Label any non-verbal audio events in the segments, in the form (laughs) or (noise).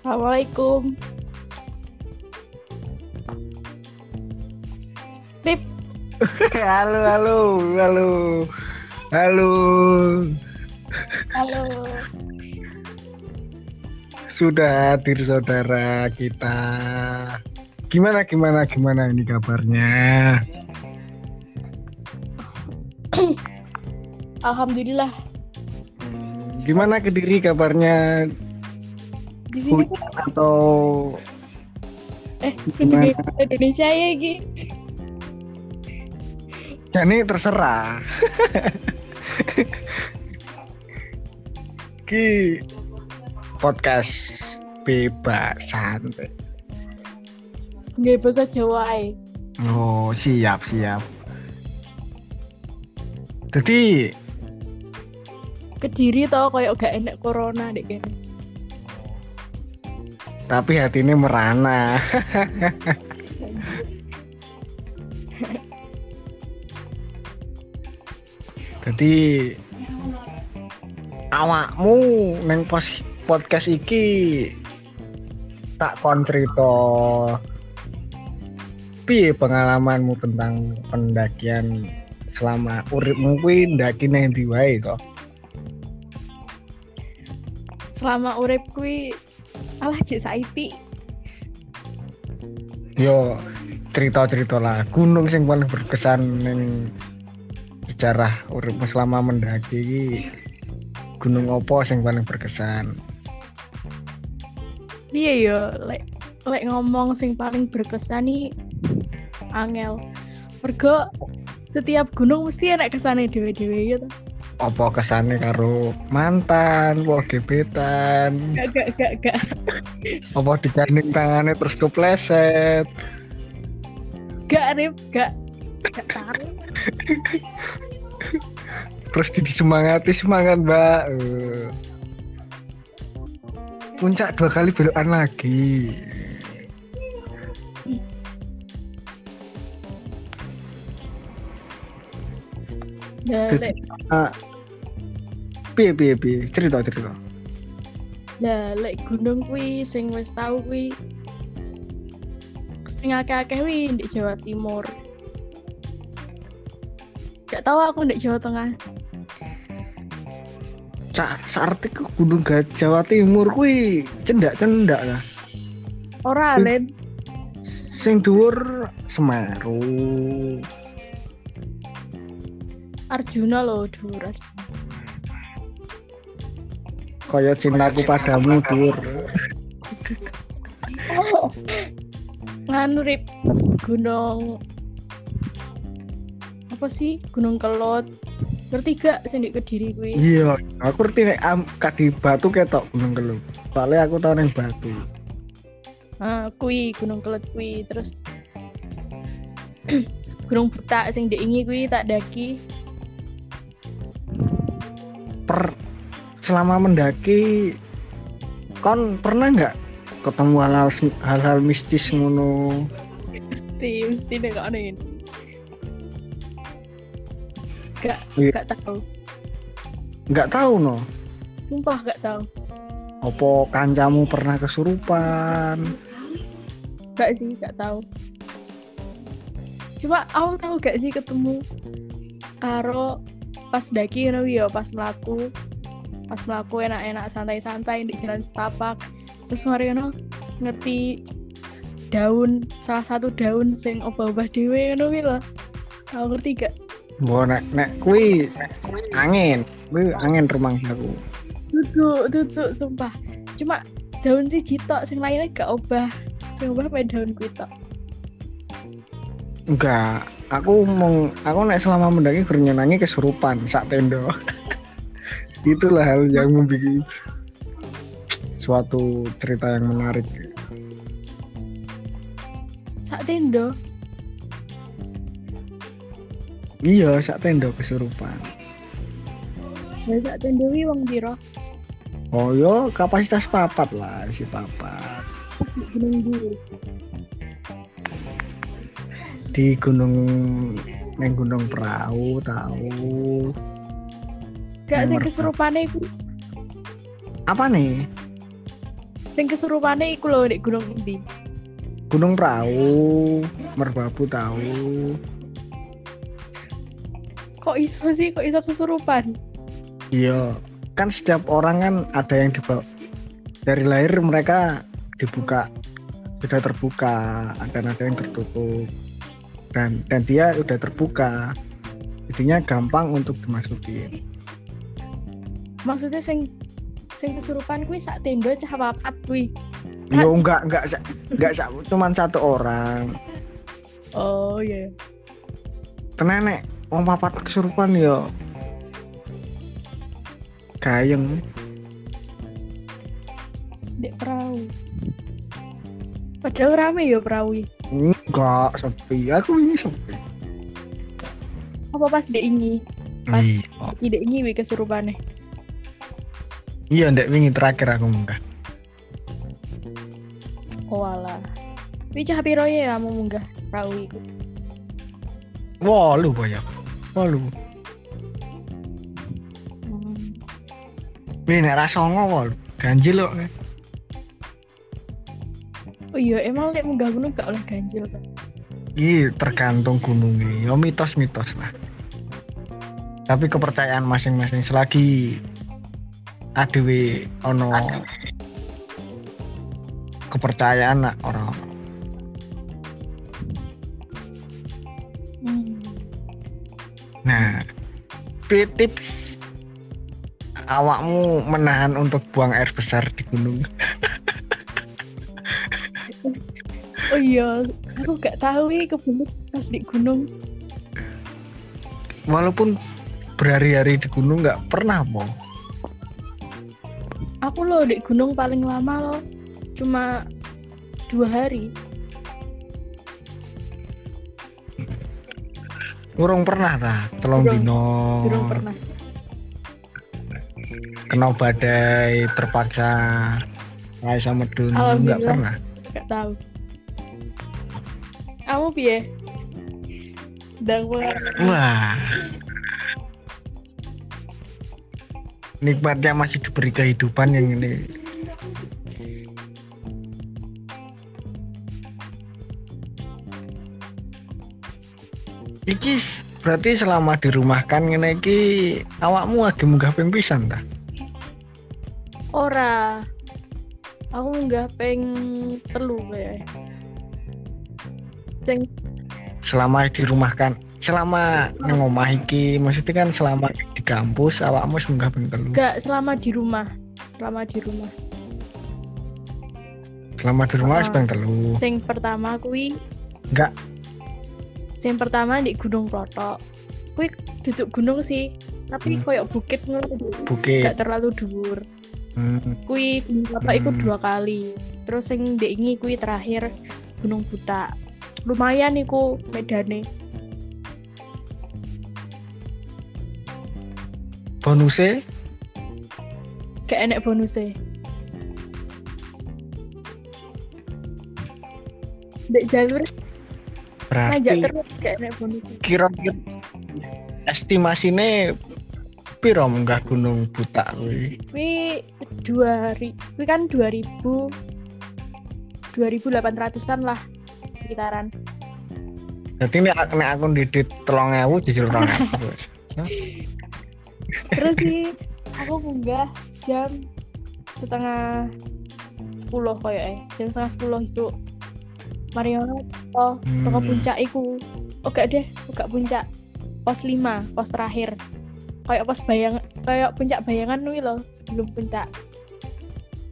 Assalamualaikum. Rip, halo, halo, halo, halo. halo. Sudah hadir saudara kita. Gimana, gimana, gimana ini kabarnya? Alhamdulillah. Gimana Kediri kabarnya? Di sini Hujan atau eh gimana? Indonesia, ya Gi. Jadi terserah. Ki podcast bebas santai. Nggak bahasa Jawa ae. Oh, siap, siap. Jadi, Kediri tau kayak gak enak corona deh kayaknya. Tapi hati ini merana. Jadi, awakmu neng pos podcast iki tak kon cerita piye pengalamanmu tentang pendakian selama uripmu kuwi ndaki nang ndi wae to? Selama urip kui alah cek saiti. Yo cerita-cerita lah gunung sing paling berkesan ning sejarah uripmu selama mendaki gunung opo sing paling berkesan? Iya yo, lek lek ngomong sing paling berkesan nih angel. Mergo setiap gunung mesti enak kesane dewe-dewe gitu. Apa kesane karo mantan, apa gebetan, Gak gak gak gak. apa digandeng tangannya terus kepleset. Gak rip, gak gak tahu. terus disemangati semangat mbak Eh. puncak dua kali belokan lagi Nah, Ah, piye piye piye cerita cerita nah, lek gunung kui sing wis tau kui sing akeh-akeh kuwi di Jawa Timur. Gak tahu aku di Jawa Tengah. Sa saarti ke gunung Jawa Timur kuwi cendak cendak lah Ora. Len. sing dhuwur Semeru Arjuna loh, dhuwur Arjuna. Kaya cintaku padamu dhuwur (laughs) Nganu rip gunung apa sih? Gunung Kelot. Ngerti gak di Kediri kuwi? iya aku ngerti nek am kadi batu ketok gunung kelup soalnya aku tau neng batu Ah, kui Gunung Kelut kui terus (clears throat) Gunung Butak sing diingi kui tak daki. per selama mendaki kon pernah nggak ketemu hal-hal hal-hal mistis ngono Mesti mesti deh kok ini. Gak Iya. gak tahu. nggak tahu no Sumpah gak tahu. opo kancamu pernah kesurupan Gak sih, gak tahu. Coba aku tahu gak sih ketemu karo pas daki ngono ya pas melaku pas melaku enak-enak santai-santai di jalan setapak. Terus mari ngono ngerti daun salah satu daun sing obah-obah dhewe ngono kuwi lho. Tau ngerti gak? Mbok nek nek kuwi angin. Kuwi angin rumangsaku duduk duduk sumpah. Cuma daun sih jitok sing lainnya gak obah. Sing obah main daun kuwi tok. Enggak. Aku mau aku nek selama mendaki nyenangi kesurupan sak tendo itulah hal yang membuat suatu cerita yang menarik. Sak tendo iya sak tendo kesurupan. Ya sak tendo kuwi wong piro? Oh yo kapasitas papat lah si papat. Di gunung dulu di gunung neng gunung perahu tahu gak sing kesurupane iku apa nih Sing kesurupane iku lho nek gunung endi? Gunung Perahu, Merbabu tahu. Kok iso sih kok iso kesurupan? Iya, kan setiap orang kan ada yang dibawa dari lahir mereka dibuka sudah terbuka, dan ada yang tertutup. Dan dan dia udah terbuka. Jadinya gampang untuk dimasukin. Maksudnya sing sing kesurupan kuwi sak tenda cah papat kuwi. Yo enggak enggak sa- enggak sa- cuman satu orang. Oh iya. Tenan nek wong papat kesurupan yo. Gayeng. Dek perahu. Padahal rame ya perahu. Enggak sepi. Aku ini sepi. Apa pas dek ini? Pas Iya. ide ini wi kesurupane. Iya, ndek wingi terakhir aku munggah. Oh alah. Wi cah piro ya kamu munggah perahu iku? Walu boya. Walu. Wih, nek ra songo walu. Ganjil kok. Oh iya, emang lek munggah gunung gak oleh ganjil kan? Iya, tergantung gunungnya. Ya mitos-mitos lah. Tapi kepercayaan masing-masing selagi adewe ono kepercayaan lah orang Hmm. Nah, tips awakmu menahan untuk buang air besar di gunung. (laughs) Oh iya, aku gak tahu wi kebelet pas di gunung. Walaupun berhari-hari di gunung nggak pernah mau. Aku loh di gunung paling lama loh, cuma dua hari. Urung pernah ta, telung dino. Pernah. Kena badai terpaksa Rai sama Dun nggak Alhamdulillah. pernah. Gak tahu. Kamu piye? Banget. Wah. Nikmatnya masih diberi kehidupan yang ini. Iki berarti selama dirumahkan ngene iki awakmu lagi munggah ping pisan ta? Ora. Aku nggak peng telu kayak. Sing Selama dirumahkan selama nang omah iki maksudnya kan selama kampus awakmu wis munggah ping telu. gak selama di rumah. Selama di rumah. Selama di rumah Ah. ping telu. Sing pertama kui Enggak. Sing pertama di Gunung Plotok. Kui duduk gunung sih, tapi Hmm. koyok bukit ngono. Bukit. Gak terlalu dhuwur. Hmm. Plotok iku Hmm. dua kali. Terus sing ndek ini kui terakhir Gunung Buta. Lumayan iku medane. Bonusnya Gak enek bonusnya. Ndek jalur ngajak berarti terus gak enek bonusnya. kira-kira estimasinya piro munggah gunung buta kuwi Kui dua kui kan dua ribu, dua ribu delapan ratusan lah sekitaran. berarti nek nek aku didit telung ewu jujur rong ewu (laughs) wis. Terus sih aku munggah jam setengah sepuluh koyo jam setengah sepuluh isu. Mari ono oh, toko Hmm. puncak iku. Oh gak deh, oh, gak puncak. Pos 5, pos terakhir. Kayak pos bayang, kayak puncak bayangan nih loh sebelum puncak.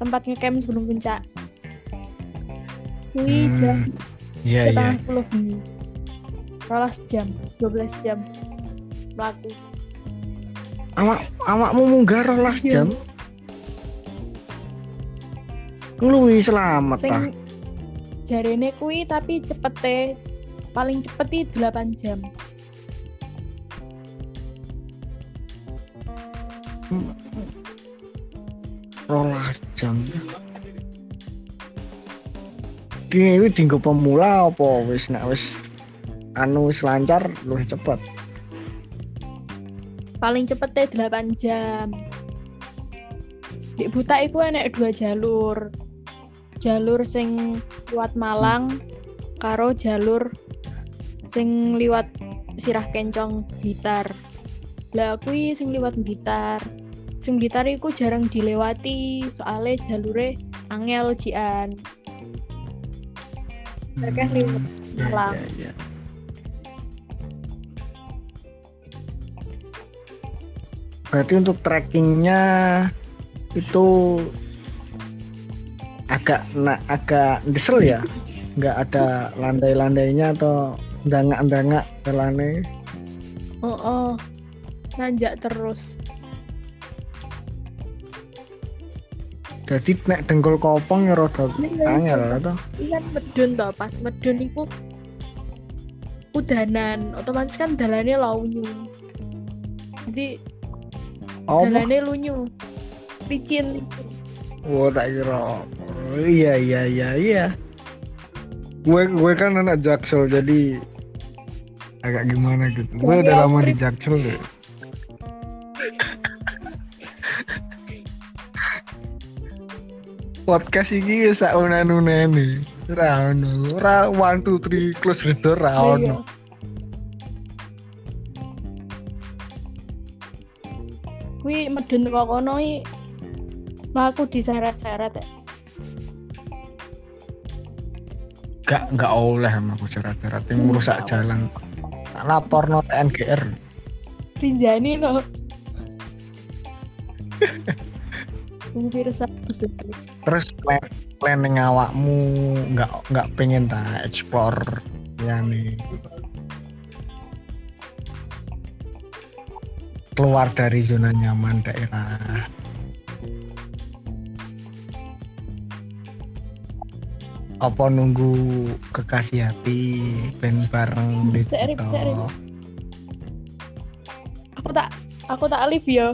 Tempat ngecamp sebelum puncak. Kui Hmm, jam iya iya setengah sepuluh bengi. Rolas jam, 12 jam. Melaku. Awak awakmu munggah rolas Iya. jam ngeluwi selamat Sing ta jarene kui tapi cepete. Paling cepet i 8 jam. rolas jam. Ki iki dinggo pemula apa? Wis nek wis anu wis lancar luwih cepet Paling cepete 8 jam. Di buta iku enek dua jalur. jalur sing liwat Malang karo jalur sing liwat Sirah Kencong Blitar. Lah sing liwat Blitar. Sing Blitar iku jarang dilewati soalnya jalure angel jian. Mereka liwat Iya, Malang. iya, iya. Berarti untuk trekkingnya itu agak na, agak desel ya, nggak ada landai-landainya atau ndangak-ndangak telane. Oh, oh. nanjak terus. Jadi nek dengkul kopong ya rada angel atau kan medun toh, pas medun iku udanan, otomatis kan dalannya launyu. Jadi dalannya lunyu. Licin. oh, tak kira. Oh, iya iya iya iya. Gue gue kan anak jaksel jadi agak gimana gitu. Gue udah Iya, lama di jaksel deh podcast ini saunan-unan nih. Ra ono ra one two three close the door ra Iya. ono Kuwi medun kok kono mlaku diseret-seret gak gak oleh aku syarat-syarat yang merusak jalan. tak lapor no NGR Rinjani no. (laughs) Terus plan planning awakmu nggak nggak pengen tak explore ya nih keluar dari zona nyaman daerah apa nunggu kekasih hati ben bareng Bisa, Rip, bisa? Aku tak aku tak live ya.